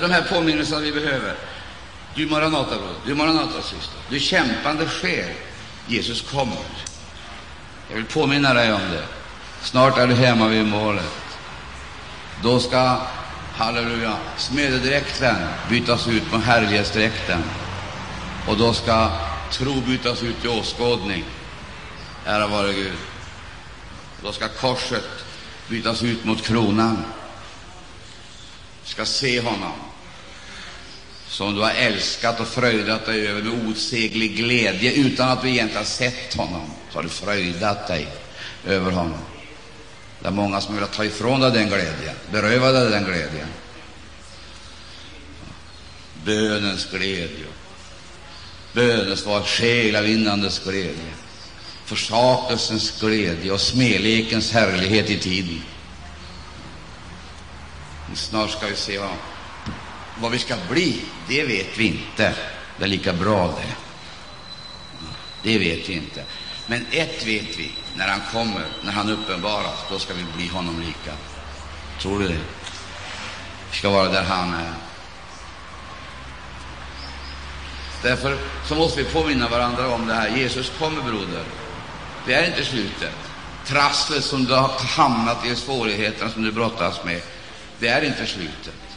de här påminnelserna vi behöver. Du Maranata, bror, du Maranata, syster, du kämpande själ, Jesus kommer. Jag vill påminna dig om det. Snart är du hemma vid målet. Då ska, halleluja, smededräkten bytas ut mot härlighetsdräkten. Och då ska tro bytas ut i åskådning. Ära vare Gud. Då ska korset bytas ut mot kronan. Du ska se honom som du har älskat och fröjdat dig över med osäglig glädje utan att du egentligen har sett honom. Så har du fröjdat dig över honom. Det är många som vill ta ifrån dig den glädjen, beröva dig den glädjen. Bönens glädje, bönesvar, själavinnandets glädje, försakelsens glädje och smälekens härlighet i tiden. Snart ska vi se vad, vad vi ska bli. Det vet vi inte. Det är lika bra det. Det vet vi inte. Men ett vet vi, när han kommer, när han uppenbaras, då ska vi bli honom lika. Tror du det? Vi ska vara där han är. Därför så måste vi påminna varandra om det här. Jesus kommer, broder. Det är inte slutet. Trasslet som du har hamnat i, svårigheterna som du brottas med, det är inte slutet.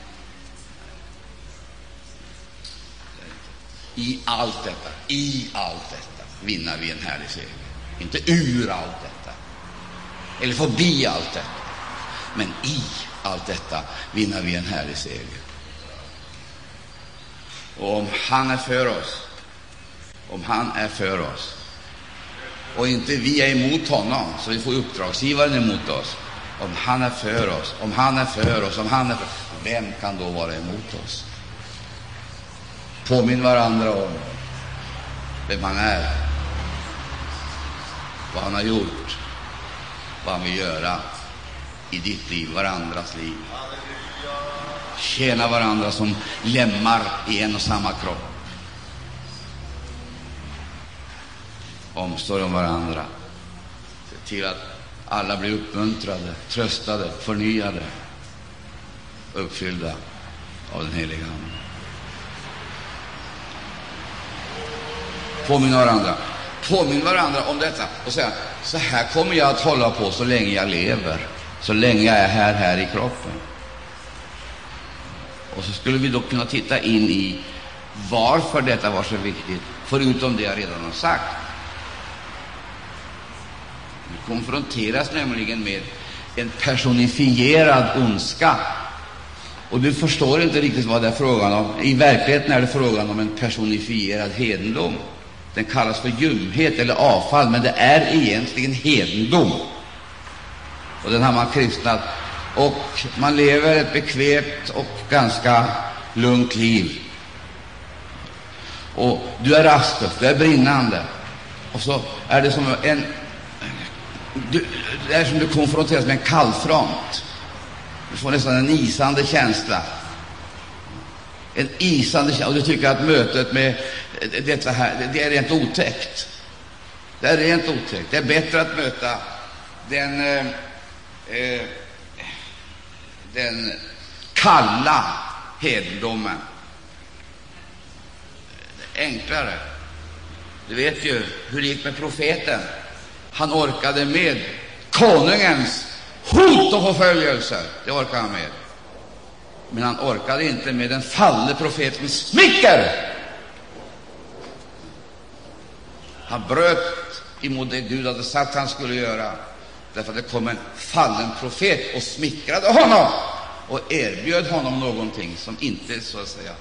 I allt detta, i allt detta vinner vi en härlig seger. Inte ur allt detta, eller förbi allt detta, men i allt detta vinner vi en härlig seger. Och om han är för oss, om han är för oss, och inte vi är emot honom, så vi får uppdragsgivaren emot oss, om han är för oss, om han är för oss, om han är för oss, vem kan då vara emot oss? Påminn varandra om vem han är, vad han har gjort, vad han vill göra i ditt liv, varandras liv. Tjäna varandra som lemmar i en och samma kropp. Omsorg om varandra. Se till att alla blir uppmuntrade, tröstade, förnyade, uppfyllda av den heliga Ande. Påminn varandra. Påminn varandra om detta och säga så här kommer jag att hålla på så länge jag lever, så länge jag är här, här i kroppen. Och så skulle vi då kunna titta in i varför detta var så viktigt, förutom det jag redan har sagt. Vi konfronteras nämligen med en personifierad ondska. Och du förstår inte riktigt vad det är frågan om. I verkligheten är det frågan om en personifierad hedendom. Den kallas för ljumhet eller avfall, men det är egentligen hedendom. Och den har man kristnat. Och man lever ett bekvämt och ganska lugnt liv. Och du är rastlös, du är brinnande. Och så är det som en du, det är som du konfronteras med en kallfront. Du får nästan en isande känsla. En isande känsla. Och du tycker att mötet med eh, detta här, det är rent otäckt. Det är rent otäckt. Det är bättre att möta den, eh, eh den kalla hedendomen. Enklare. Du vet ju hur det gick med profeten. Han orkade med konungens hot och förföljelser. Det orkade han med. Men han orkade inte med den fallne profetens smicker. Han bröt emot det Gud hade sagt han skulle göra, därför att det kom en fallen profet och smickrade honom och erbjöd honom någonting som inte så att säga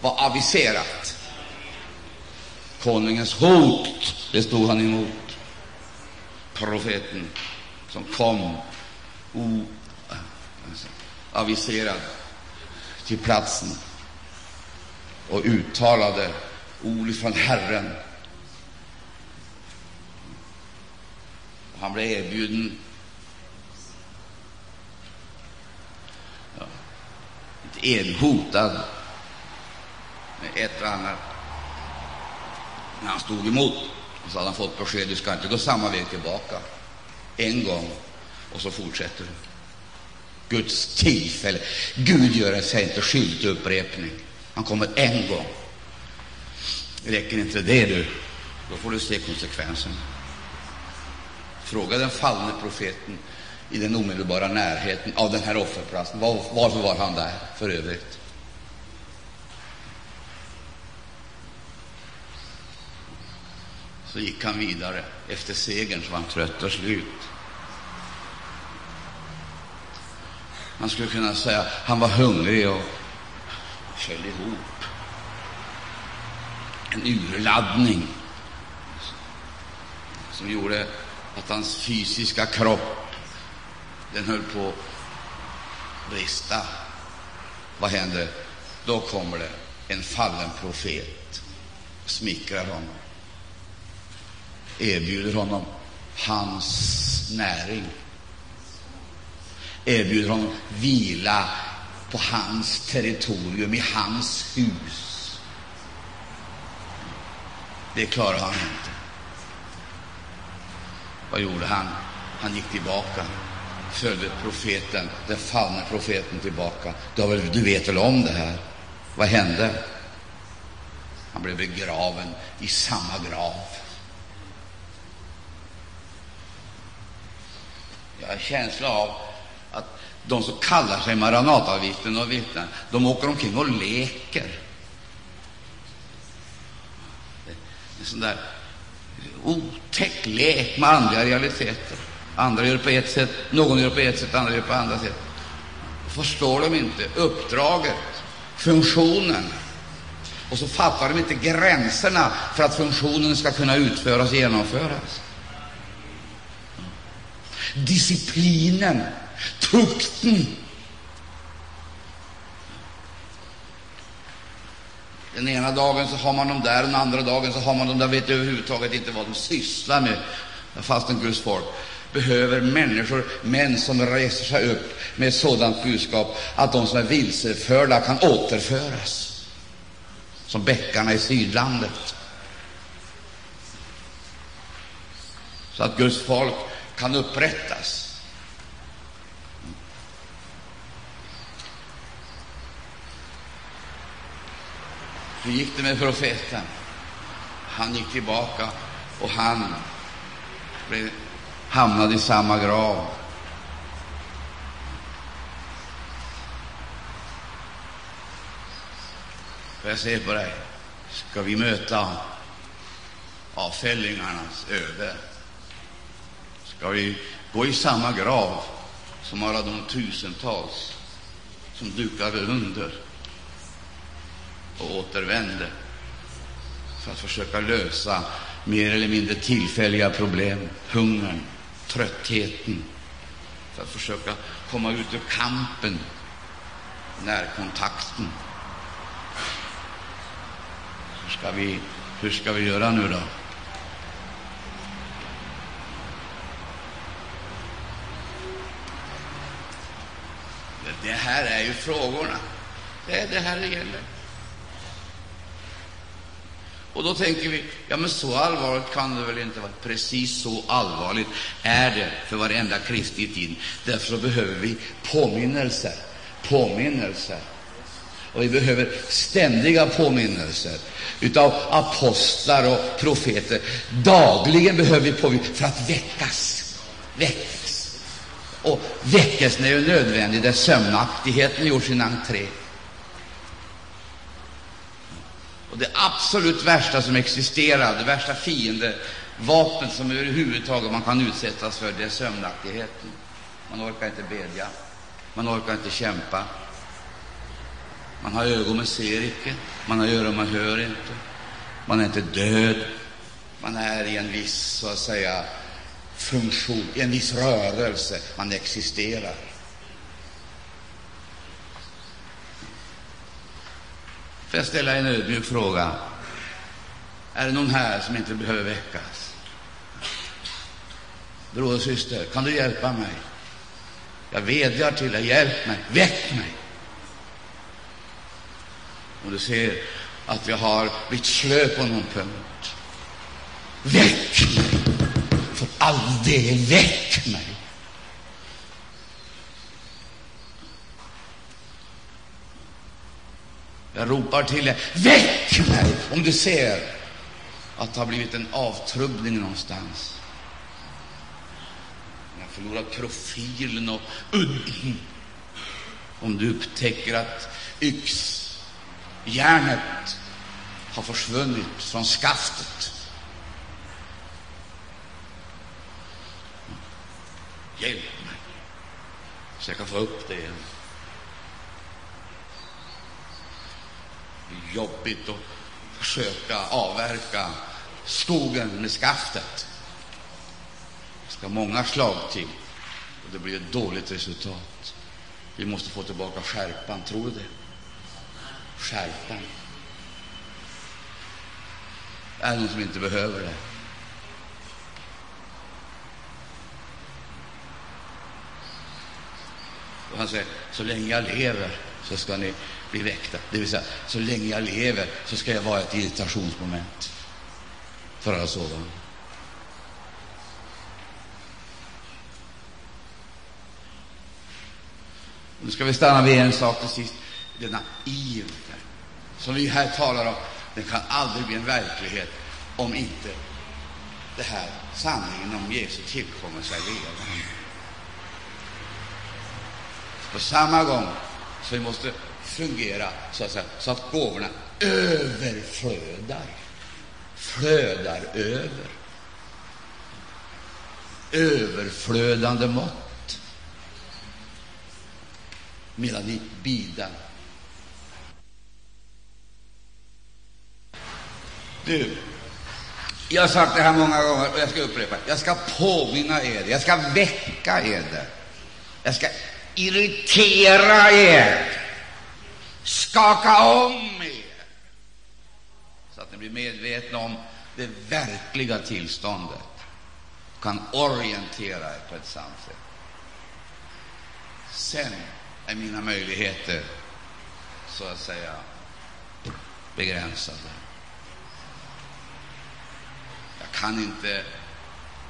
var aviserat. Konungens hot, det stod han emot profeten som kom oaviserad till platsen och uttalade ord från Herren. Han blev erbjuden ja, inte elhotad med ett och annat, men han stod emot. Och så hade han fått besked, du ska inte gå samma väg tillbaka. En gång, och så fortsätter du. Guds tillfälle. Gud gör sig inte skyldig till upprepning. Han kommer en gång. Räcker inte det, du, då får du se konsekvenserna. Fråga den fallne profeten i den omedelbara närheten av den här offerplatsen. Var, varför var han där för övrigt? Så gick han vidare. Efter segern så var han trött och slut. Man skulle kunna säga att han var hungrig och föll ihop. En urladdning som gjorde att hans fysiska kropp den höll på att brista. Vad händer? Då kommer det en fallen profet, smickrar honom, erbjuder honom hans näring, erbjuder honom vila på hans territorium, i hans hus. Det klarar han inte. Vad gjorde han? Han gick tillbaka, följde profeten, den fallne profeten tillbaka. Du, du vet väl om det här? Vad hände? Han blev begraven i samma grav. Jag har en känsla av att de som kallar sig Maranatavittnen och vittnen, de åker omkring och leker. En sån där otäck lek med andliga realiteter. Andra gör på ett sätt, någon gör på ett sätt, andra gör på andra sätt. Förstår de inte uppdraget, funktionen? Och så fattar de inte gränserna för att funktionen ska kunna utföras och genomföras. Disciplinen, tukten. Den ena dagen så har man dem där, den andra dagen så har man dem där, vet överhuvudtaget inte vad de sysslar med, fastän Guds folk behöver människor, män som reser sig upp med ett sådant budskap att de som är vilseförda kan återföras, som bäckarna i Sydlandet. Så att Guds folk kan upprättas. Hur gick det med profeten? Han gick tillbaka och han blev, hamnade i samma grav. Får jag se på dig? Ska vi möta avfällingarnas öde? Ska vi gå i samma grav som alla de tusentals som dukade under och återvände för att försöka lösa mer eller mindre tillfälliga problem, hungern, tröttheten, för att försöka komma ut ur kampen, närkontakten. Hur ska vi, hur ska vi göra nu då? Det här är ju frågorna. Det är det här det gäller. Och då tänker vi, ja men så allvarligt kan det väl inte vara. Precis så allvarligt är det för varenda kristen i tiden. Därför så behöver vi påminnelser, påminnelser. Och vi behöver ständiga påminnelser utav apostlar och profeter. Dagligen behöver vi påminnelser för att väckas. väckas. Och väckelsen är ju nödvändig där sömnaktigheten gjort sin entré. Och det absolut värsta som existerar, det värsta fiende, vapen som överhuvudtaget man kan utsättas för, det är sömnaktigheten. Man orkar inte bedja, man orkar inte kämpa. Man har ögon men ser icke, man har öron men hör inte. Man är inte död, man är i en viss, så att säga, funktion, i en viss rörelse, man existerar. Får jag ställa en ödmjuk fråga? Är det någon här som inte behöver väckas? Bror och syster, kan du hjälpa mig? Jag vädjar till dig, hjälp mig, väck mig! Och du ser att jag har blivit slö på någon punkt. Väck mig! För all del, väck mig! Jag ropar till dig, väck mig om du ser att det har blivit en avtrubbning någonstans. Jag har förlorat profilen och udden. Om du upptäcker att yxjärnet har försvunnit från skaftet. Hjälp mig så jag kan få upp det igen. Det är jobbigt att försöka avverka skogen med skaftet. Det ska många slag till och det blir ett dåligt resultat. Vi måste få tillbaka skärpan, tror du det? Skärpan. Det är någon som inte behöver det. Och han säger, så länge jag lever så ska ni bli väckta. Det vill säga, så länge jag lever så ska jag vara ett irritationsmoment för alla sådana. Nu ska vi stanna vid en sak till sist. Denna iver som vi här talar om, den kan aldrig bli en verklighet om inte det här sanningen om Jesu tillkommelse är levande. På samma gång så vi måste fungera så att, säga, så att gåvorna överflödar, flödar över. Överflödande mått. Medan ni bidar. Du, jag har sagt det här många gånger och jag ska upprepa Jag ska påminna er, jag ska väcka er. Jag ska irritera er, skaka om er, så att ni blir medvetna om det verkliga tillståndet och kan orientera er på ett sant sätt. Sen är mina möjligheter, så att säga, begränsade. Jag kan inte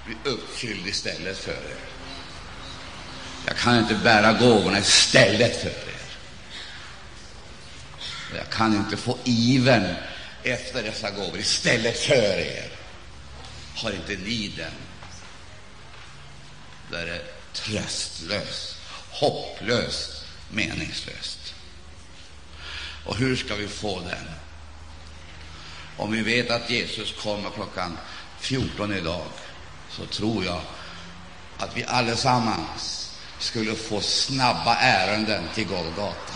bli uppfylld istället för er. Jag kan inte bära gåvorna istället för er. Jag kan inte få ivern efter dessa gåvor istället för er. Har inte ni den, då är det tröstlöst, hopplöst, meningslöst. Och hur ska vi få den? Om vi vet att Jesus kommer klockan 14 idag, så tror jag att vi allesammans skulle få snabba ärenden till Golgata,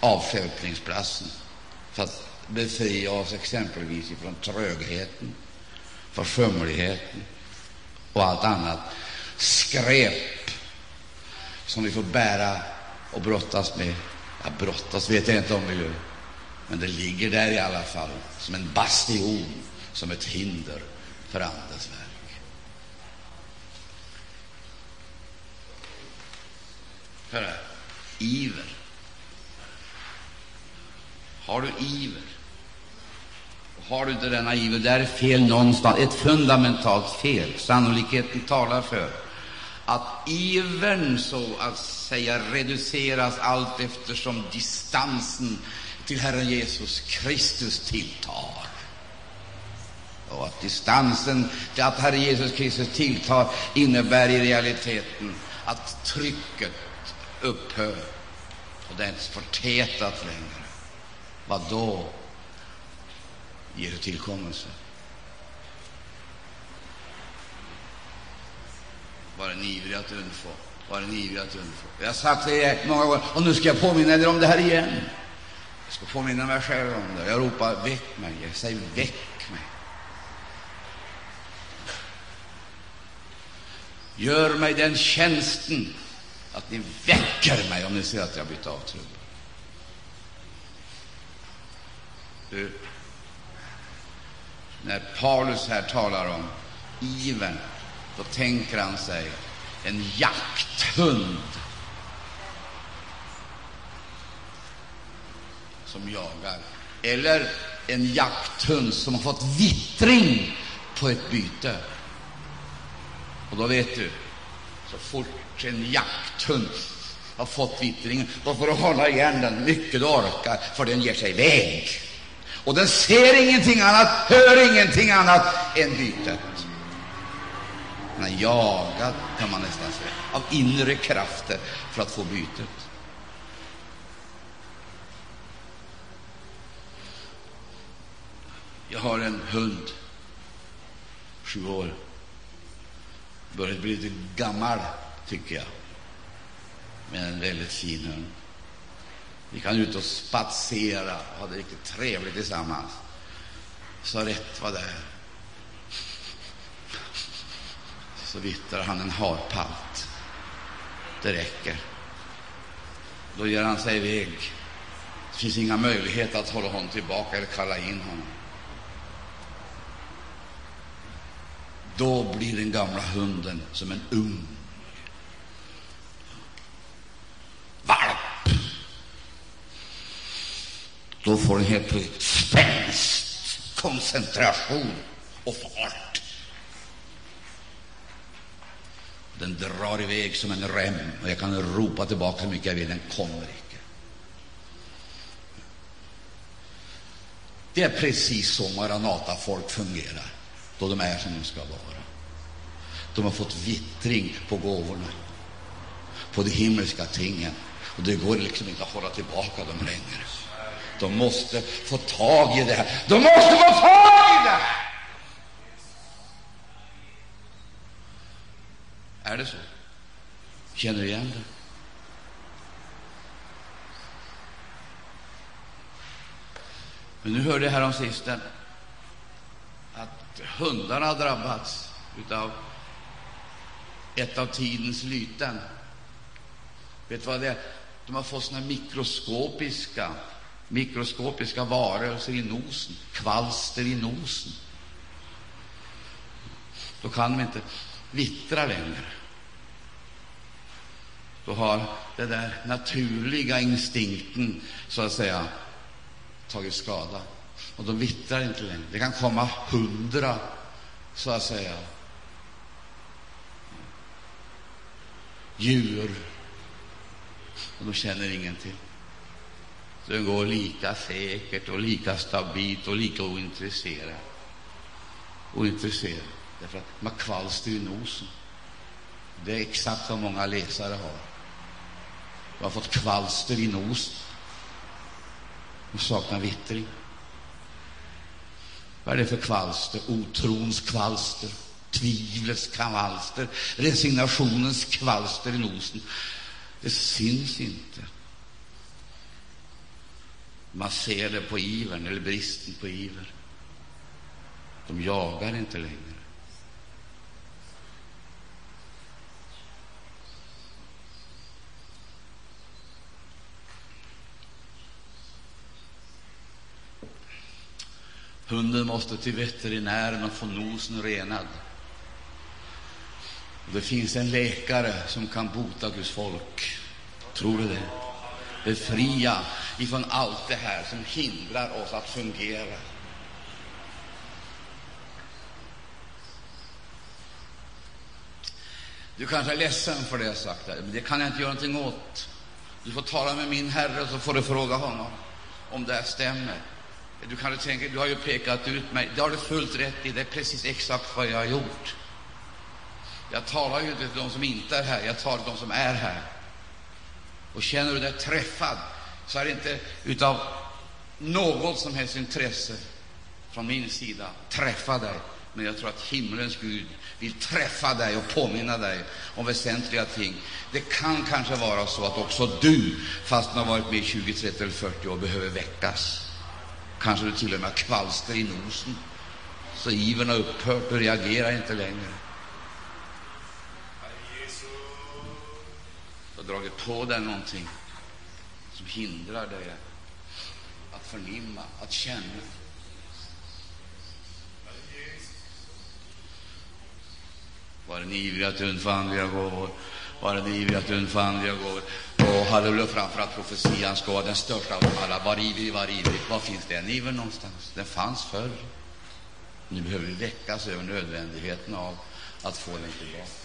avstjälpningsplatsen, för att befria oss exempelvis från trögheten, försumligheten och allt annat skräp som vi får bära och brottas med. Ja, brottas vet jag inte om vi gör, men det ligger där i alla fall som en bastion, som ett hinder för Andens värld. Hörru, iver. Har du iver? Har du inte denna iver, det är fel någonstans, ett fundamentalt fel. Sannolikheten talar för att ivern så att säga reduceras allt eftersom distansen till Herren Jesus Kristus tilltar. Och att distansen till att Herren Jesus Kristus tilltar innebär i realiteten att trycket upphör och det är inte förtätat längre. Vad då? ger tillkommelse. Var en ivrig att undfå. Var en ivrig att undfå. Jag har sagt det många gånger, och nu ska jag påminna er om det här igen. Jag ska påminna mig själv om det. Jag ropar väck mig. Jag säger väck mig. Gör mig den tjänsten att ni väcker mig om ni ser att jag bytt av avtrubb. Du, när Paulus här talar om ivern, då tänker han sig en jakthund som jagar, eller en jakthund som har fått vittring på ett byte. Och då vet du, så fort en jakthund har fått vittringen, då får du hålla igen den mycket du orkar, för den ger sig iväg. Och den ser ingenting annat, hör ingenting annat än bytet. Den är jagad, kan man nästan säga, av inre krafter för att få bytet. Jag har en hund, sju år. Börjar bli lite gammal, tycker jag. Men en väldigt fin hund. Vi kan ut och spatsera och ha det riktigt trevligt tillsammans. Så rätt vad det är så vittrar han en harpalt. Det räcker. Då ger han sig iväg. Det finns inga möjligheter att hålla honom tillbaka eller kalla in honom. Då blir den gamla hunden som en ung Då får den helt plötsligt spänst, koncentration och fart. Den drar iväg som en rem, och jag kan ropa tillbaka hur mycket jag vill, den kommer icke. Det är precis så Maranata-folk fungerar då de är som de ska vara. De har fått vittring på gåvorna, på de himmelska tingen, och det går liksom inte att hålla tillbaka dem längre. De måste få tag i det här. De måste få tag i det här! Är det så? Känner du igen det? Men nu hörde jag häromsistens att hundarna har drabbats av ett av tidens lyten. Vet du vad det är? De har fått såna mikroskopiska, mikroskopiska varelser i nosen, kvalster i nosen. Då kan de inte vittra längre. Då har den där naturliga instinkten, så att säga, tagit skada. Och de vittrar inte längre. Det kan komma hundra, så att säga, djur, och de känner ingenting. Den går lika säkert och lika stabilt och lika ointresserad. Ointresserad. Därför att de har kvalster i nosen. Det är exakt vad många läsare har. De har fått kvalster i nosen. De saknar vittring. Vad är det för kvalster? Otrons kvalster, tvivlets kvalster, resignationens kvalster i nosen. Det syns inte. Man ser det på ivern, eller bristen på iver. De jagar inte längre. Hunden måste till veterinären och få nosen renad. Och det finns en läkare som kan bota Guds folk. Tror du det? Befria ifrån allt det här som hindrar oss att fungera. Du kanske är ledsen för det jag sagt, här, men det kan jag inte göra någonting åt. Du får tala med min Herre, så får du fråga honom om det här stämmer. Du kanske tänker, du har ju pekat ut mig. Det har du fullt rätt i. Det är precis exakt vad jag har gjort. Jag talar ju inte till de som inte är här, jag talar till de som är här. Och känner du dig träffad, så är det inte utav något som helst intresse från min sida träffa dig. Men jag tror att himlens Gud vill träffa dig och påminna dig om väsentliga ting. Det kan kanske vara så att också du, fast du har varit med i 20, 30 eller 40 år, behöver väckas. Kanske du till och med har kvalster i nosen, så ivern har upphört, du reagerar inte längre. Dragit på dig någonting som hindrar dig att förnimma, att känna. Var den ivriga att undfå andliga gåvor? Var den ivriga att undfå andliga gåvor? Och halleluja, framförallt profetian ska vara den största av alla. Var ivrig, var ivrig. Var finns den ivern någonstans? Den fanns förr. Nu behöver vi väckas över nödvändigheten av att få den tillbaka.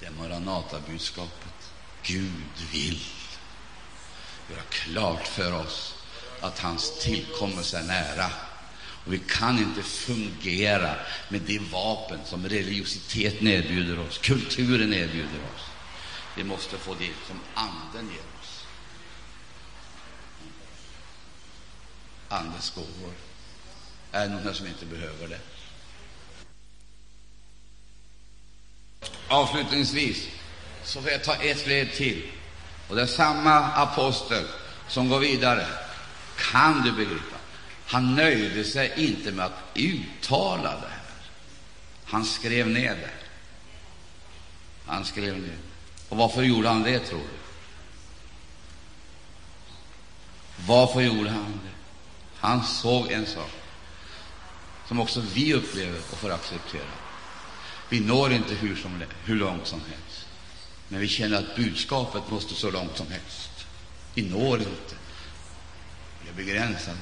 Det är Maranatabudskapet. Gud vill göra klart för oss att hans tillkommelse är nära. Och vi kan inte fungera med de vapen som religiositeten erbjuder oss, kulturen erbjuder oss. Vi måste få det som Anden ger oss. Andens gåvor. Är det någon som inte behöver det? Avslutningsvis så får jag ta ett led till. Och det är samma apostel som går vidare. Kan du begripa? Han nöjde sig inte med att uttala det här. Han skrev ner det. Han skrev ner Och varför gjorde han det, tror du? Varför gjorde han det? Han såg en sak som också vi upplever och får acceptera. Vi når inte hur, som, hur långt som helst, men vi känner att budskapet måste så långt som helst. Vi når inte. Vi är begränsade.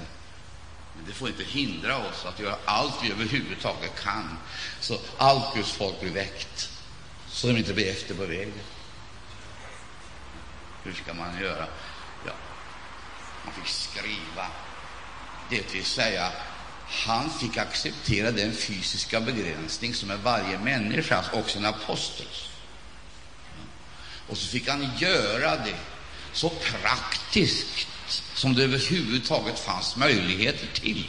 Men det får inte hindra oss att göra allt vi överhuvudtaget kan, så allt Guds folk blir väckt, så de inte blir efter på vägen. Hur ska man göra? Ja, man fick skriva, det vill säga han fick acceptera den fysiska begränsning som är varje människas, också en apostels. Och så fick han göra det så praktiskt som det överhuvudtaget fanns möjligheter till.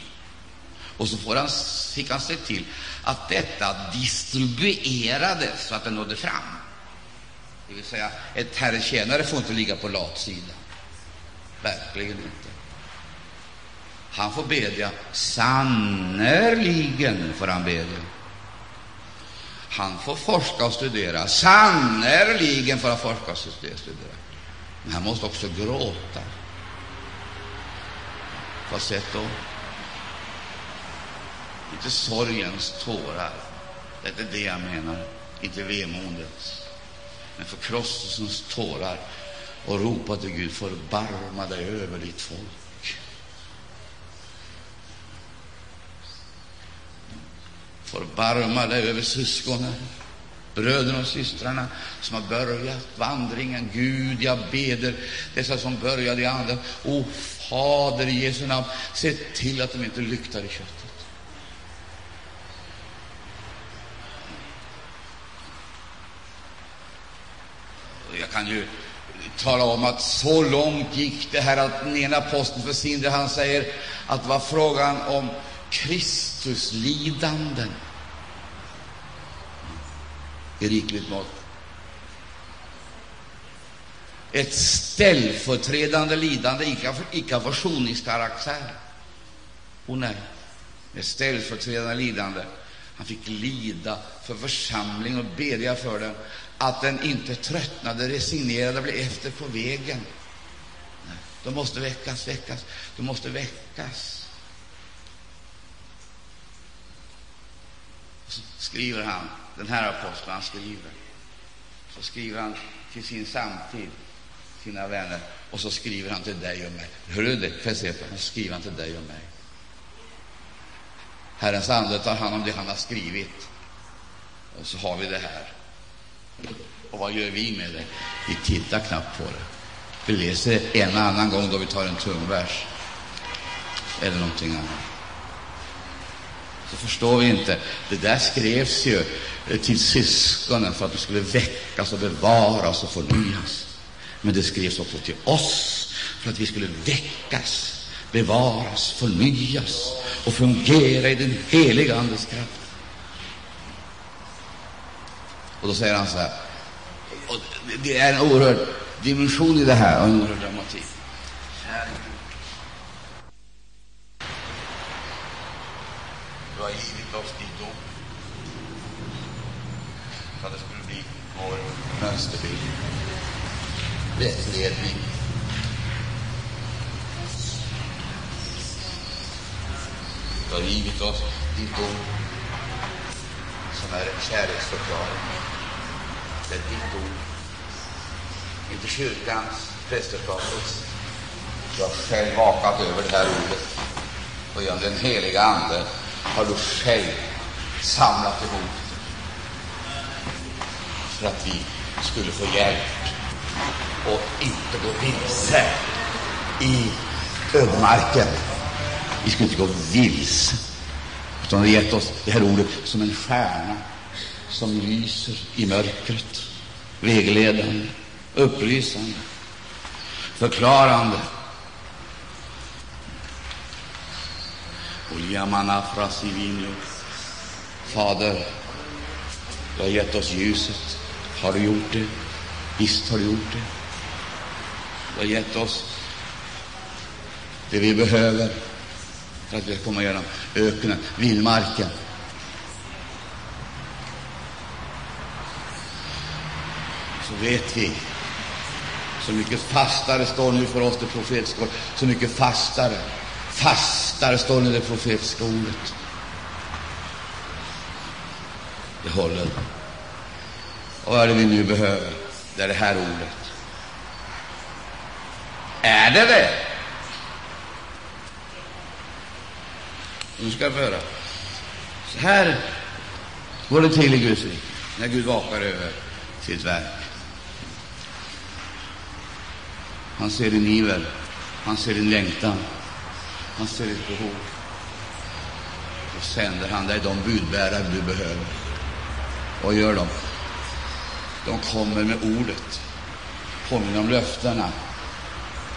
Och så får han, fick han se till att detta distribuerades så att det nådde fram. Det vill säga, ett herretjänare får inte ligga på latsidan. Verkligen inte. Han får bedja. Sannerligen får han bedja. Han får forska och studera. Sannerligen får han forska och studera. Men han måste också gråta. Vad sätt då? Inte sorgens tårar. Det är inte det jag menar. Inte vemodets. Men förkrosselsens tårar. Och ropa till Gud, förbarma dig över ditt folk. Förbarma dig över syskonen, bröderna och systrarna som har börjat vandringen. Gud, jag beder dessa som började i Anden. O Fader, i Jesu namn, se till att de inte lyktar i köttet. Jag kan ju tala om att så långt gick det här att den ena aposteln för sin del, han säger att det var frågan om Kristuslidanden i rikligt mått. Ett ställföreträdande lidande, icke, icke av försoningskaraktär. Oh nej, ett ställföreträdande lidande. Han fick lida för församlingen och bedja för den, att den inte tröttnade, resignerade, blev efter på vägen. Nej, de måste väckas, väckas, de måste väckas. Så skriver han, den här aposteln, han skriver, så skriver han till sin samtid, sina vänner, och så skriver han till dig och mig. Hör du det? Fesefa? Han? Så skriver han till dig och mig. Herrens ande tar hand om det han har skrivit. Och så har vi det här. Och vad gör vi med det? Vi tittar knappt på det. Vi läser en annan gång då vi tar en tungvers eller någonting annat. Så förstår vi inte. Det där skrevs ju eh, till syskonen för att de skulle väckas och bevaras och förnyas. Men det skrevs också till oss för att vi skulle väckas, bevaras, förnyas och fungera i den heliga Andes kraft. Och då säger han så här, och det är en oerhörd dimension i det här och en oerhörd dramatik. Du har givit oss ditt ord så att det skulle bli vår mönsterbild, vägledning. Du har givit oss ditt ord som är en kärleksförklaring. Det är ditt ord, inte kyrkans, prästerskapets. Du har själv vakat över det här ordet och genom den heliga Ande har du själv samlat ihop för att vi skulle få hjälp och inte gå vilse i ödemarken. Vi skulle inte gå vilse, utan det har gett oss det här ordet som en stjärna som lyser i mörkret, vägledande, upplysande, förklarande. Fader, du har gett oss ljuset. Har du gjort det? Visst har du gjort det. Du har gett oss det vi behöver för att vi ska komma igenom öknen, vildmarken. Så vet vi så mycket fastare står nu för oss det profetiska ordet, så mycket fastare, fastare står nu det profetiska ordet. Det håller. Och vad är det vi nu behöver? Det är det här ordet. Är det det? Nu ska jag få höra. Så här går det till i Guds rike, när Gud vakar över sitt verk. Han ser din iver, han ser din längtan, han ser ditt behov. Då sänder han dig de budbärare du behöver. Och gör de? De kommer med ordet, påminner om löftena,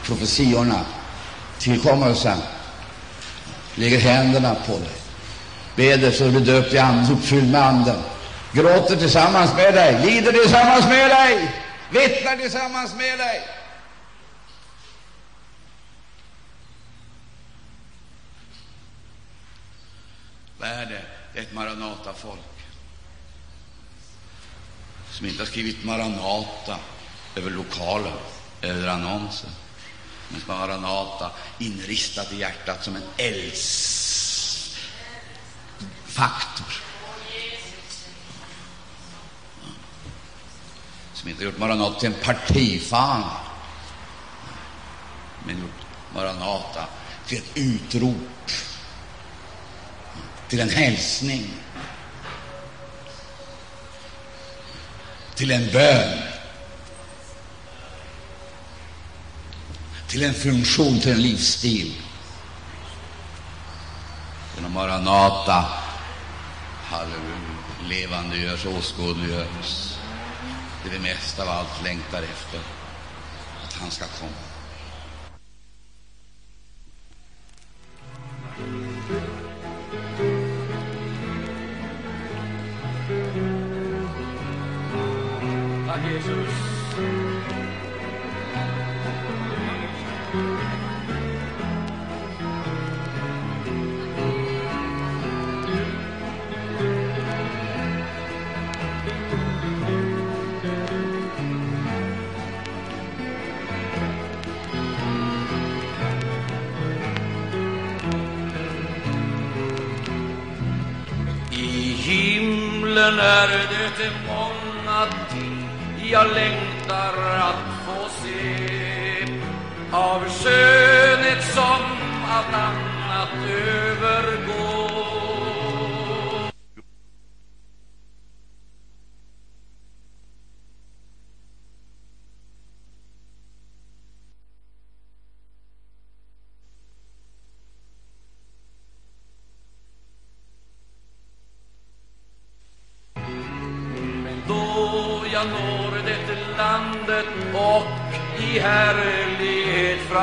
profetiorna, tillkommelsen, lägger händerna på dig, beder så du blir döpt i anden, uppfylld med anden, gråter tillsammans med dig, lider tillsammans med dig, vittnar tillsammans med dig. Vad är det? Det är ett Maranata-folk som inte har skrivit Maranata över lokalen eller annonsen, men som har Maranata inristat i hjärtat som en eldsfaktor. Som inte har gjort Maranata till en partifan, men gjort Maranata till ett utrop, till en hälsning till en bön, till en funktion, till en livsstil. Genom Maranata, halleluja, levandegörs åskådliggörs. Det vi mest av allt längtar efter, att han ska komma. Jesus.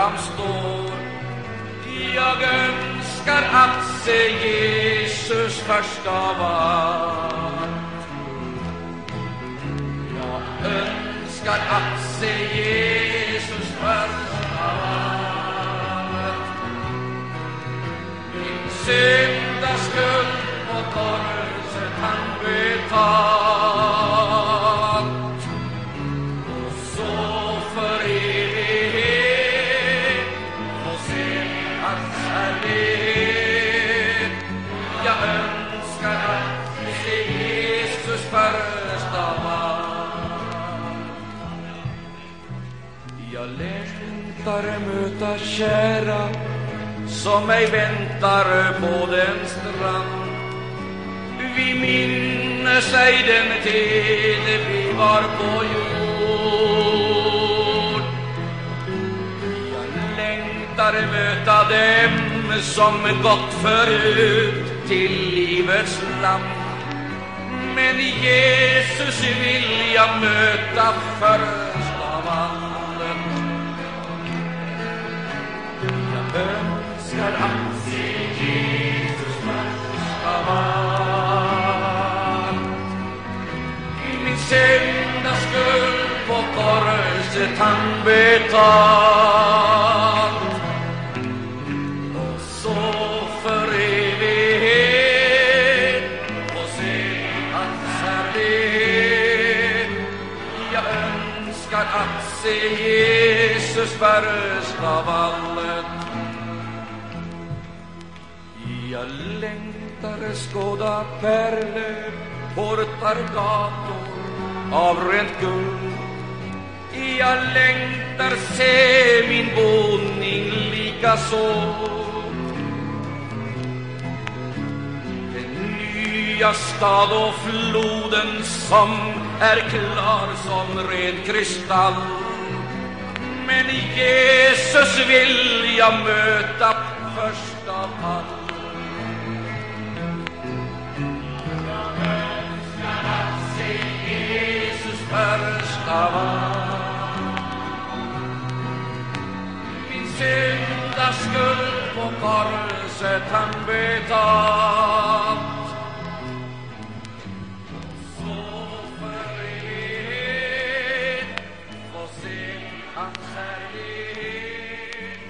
Framstår jag önskar att se Jesus först av allt. Jag önskar att se Jesus först av allt. Min syndaskuld på korset han betalt sluta kära som mig väntar på den strand vi minnes ej den tid vi var på jord. Jag längtar möta dem som gått förut till livets land. Men Jesus vill jag möta först korset han betalt. Och så för evighet få se hans härlighet. Jag önskar att se Jesus först av allt. Jag längtar skåda pärlor, portar, gator av rent guld. Jag längtar se min boning likaså. Den nya stad och floden som är klar som ren kristall. Men Jesus vill jag möta först av allt. Jesus först av allt. Syndaskuld på korset han betalt. Så för få se hans härlighet.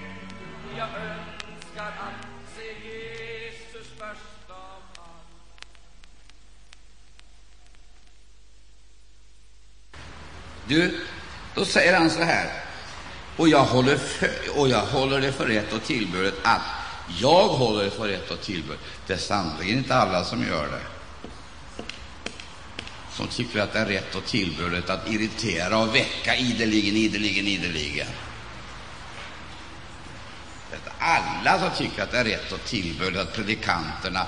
Jag önskar att se Jesus först av allt. Du, då säger han så här. Och jag håller, för, och jag håller det för rätt och tillbörligt att jag håller det för rätt och tillbörligt. Det är sannerligen inte alla som gör det. Som tycker att det är rätt och tillbörligt att irritera och väcka ideligen, ideligen, ideligen. Det är alla som tycker att det är rätt och tillbörligt att predikanterna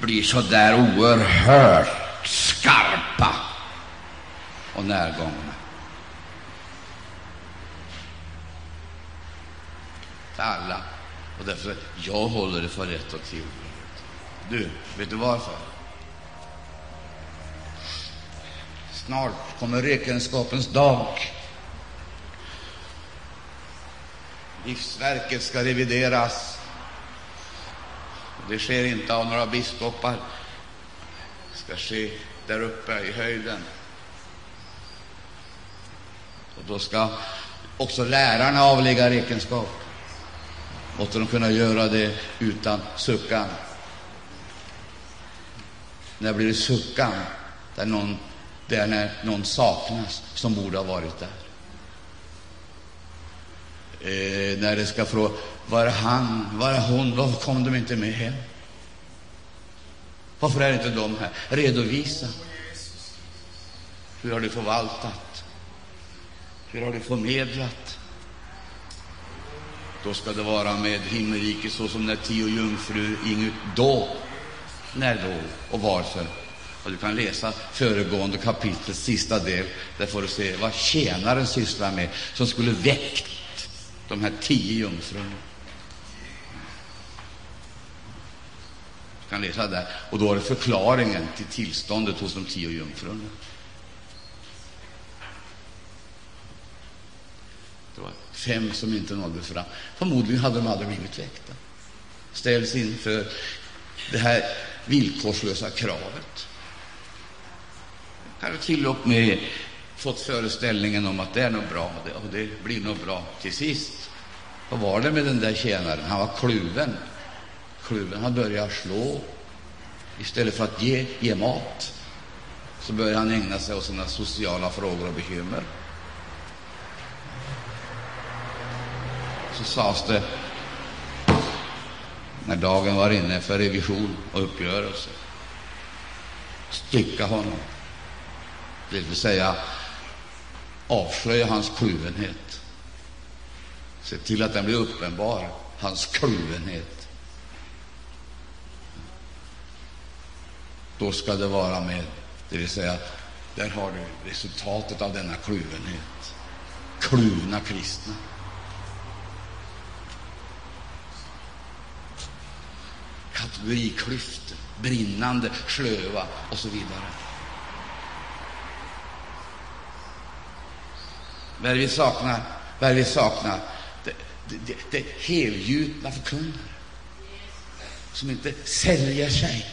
blir så där oerhört skarpa och närgångna. Till alla. Och därför, jag håller det för rätt och tillbörligt. Du, vet du varför? Snart kommer räkenskapens dag. Livsverket ska revideras. Det sker inte av några biskopar. Det ska ske där uppe i höjden. Och då ska också lärarna avlägga räkenskap. Måtte de kunna göra det utan suckan. När blir det suckan? Där någon, det är när någon saknas som borde ha varit där. Eh, när det ska fråga var är han, var är hon, varför kom de inte med hem? Varför är inte de här? Redovisa. Hur har du förvaltat? Hur har du förmedlat? Då ska det vara med himmelriket så som när tio jungfrur inget. Då, när då och varför? Och du kan läsa föregående kapitlets sista del. Där får du se vad tjänaren sysslar med som skulle väckt de här tio jungfrurna. Du kan läsa där. Och då är det förklaringen till tillståndet hos de tio jungfrurna. Det var fem som inte nådde fram. Förmodligen hade de aldrig blivit väckta. Ställs inför det här villkorslösa kravet. Kanske till och med fått föreställningen om att det är nog bra och det blir nog bra till sist. Vad var det med den där tjänaren? Han var kluven. Kluven. Han började slå. Istället för att ge, ge mat så började han ägna sig åt sina sociala frågor och bekymmer. Så sades det, när dagen var inne för revision och uppgörelse, stycka honom. Det vill säga avslöja hans kluvenhet. Se till att den blir uppenbar, hans kluvenhet. Då ska det vara med, det vill säga Där har du resultatet av denna kluvenhet. Kluvna kristna. Kategoriklyftor, brinnande, slöva och så vidare. Vad är det vi saknar? Vad det vi saknar? Det, det, det, det helgjutna förkunnare som inte säljer sig.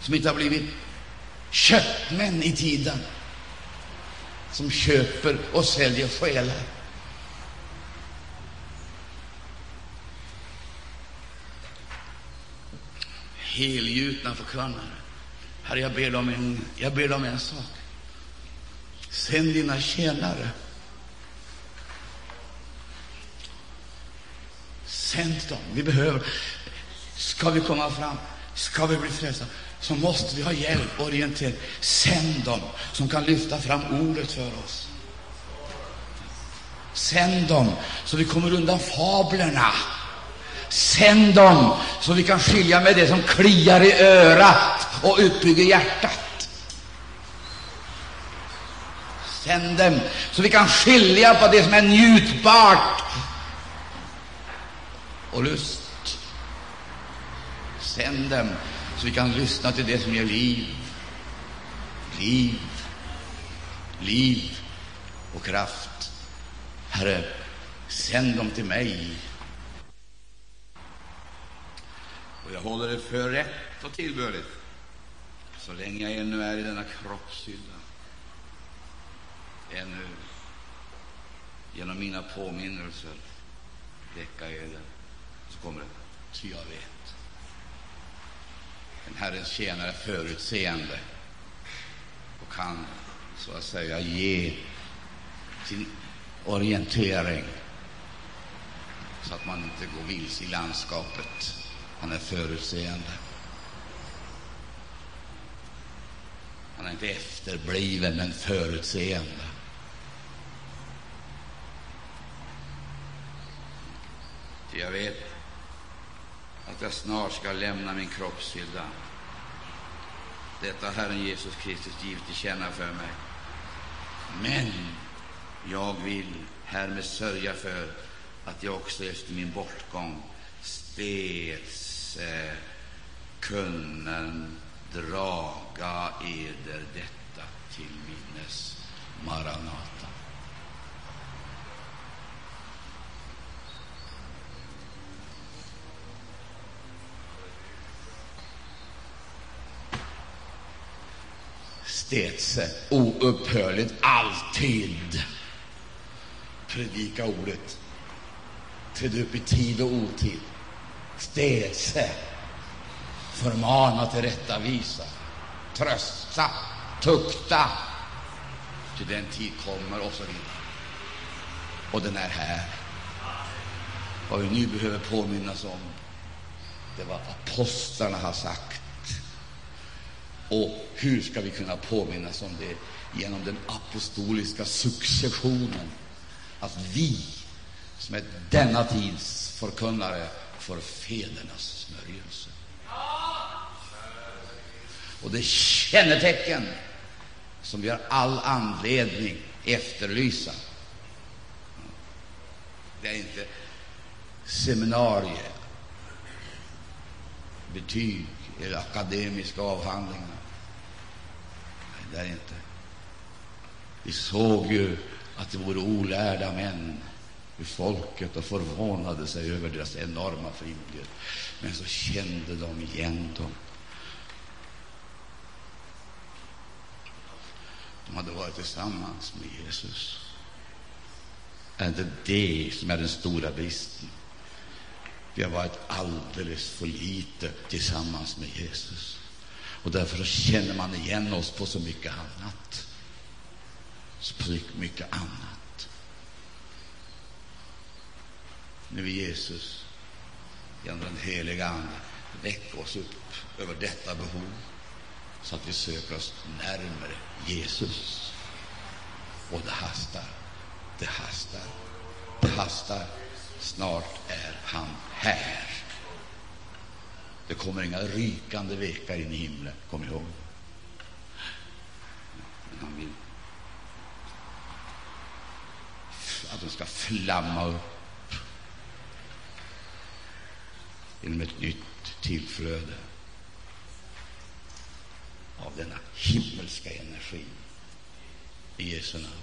Som inte har blivit köpmän i tiden. Som köper och säljer själar. Helgjutna förkunnare. Herre, jag ber, om en, jag ber om en sak. Sänd dina tjänare. Sänd dem. Vi behöver. Ska vi komma fram, ska vi bli frälsta, så måste vi ha hjälp och orientering. Sänd dem som kan lyfta fram ordet för oss. Sänd dem så vi kommer undan fablerna. Sänd dem så vi kan skilja med det som kliar i örat och utbygger hjärtat. Sänd dem så vi kan skilja på det som är njutbart och lust. Sänd dem så vi kan lyssna till det som ger liv, liv, liv och kraft. Herre, sänd dem till mig. Och jag håller det för rätt och tillbörligt så länge jag ännu är i denna kroppshylla. Ännu genom mina påminnelser väcka eden, så kommer det. Ty jag vet. En Herrens tjänare förutseende och kan så att säga ge sin orientering så att man inte går vilse i landskapet. Han är förutseende. Han är inte efterbliven, men förutseende. Jag vet att jag snart ska lämna min kroppshydda. Detta har Herren Jesus Kristus givit till känna för mig. Men jag vill härmed sörja för att jag också efter min bortgång steds eh, kunnen draga eder detta till minnes. Maranata. Städse oupphörligt, alltid predika ordet. Träd upp i tid och otid. Städse. förmana, tillrättavisa, trösta, tukta. Till den tid kommer och så vidare. Och den är här. Vad vi nu behöver påminnas om, det var apostlarna har sagt. Och hur ska vi kunna påminnas om det? Genom den apostoliska successionen. Att vi, som är denna tids förkunnare, får fädernas smörjelse. Och det kännetecken som vi har all anledning efterlysa. Det är inte seminarier, betyg eller akademiska avhandlingar där inte. Vi såg ju att det vore olärda män i folket och förvånade sig över deras enorma frimodighet. Men så kände de igen dem. De hade varit tillsammans med Jesus. Är det det som är den stora bristen? Vi har varit alldeles för lite tillsammans med Jesus. Och därför känner man igen oss på så mycket annat. Så mycket annat. Nu vill Jesus genom den heliga Ande väcka oss upp över detta behov så att vi söker oss närmare Jesus. Och det hastar. Det hastar. Det hastar. Snart är han här. Det kommer inga rykande vekar in i himlen, kom ihåg. Men han vill att de ska flamma upp genom ett nytt tillflöde av denna himmelska energi. I Jesu namn.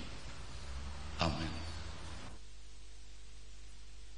Amen.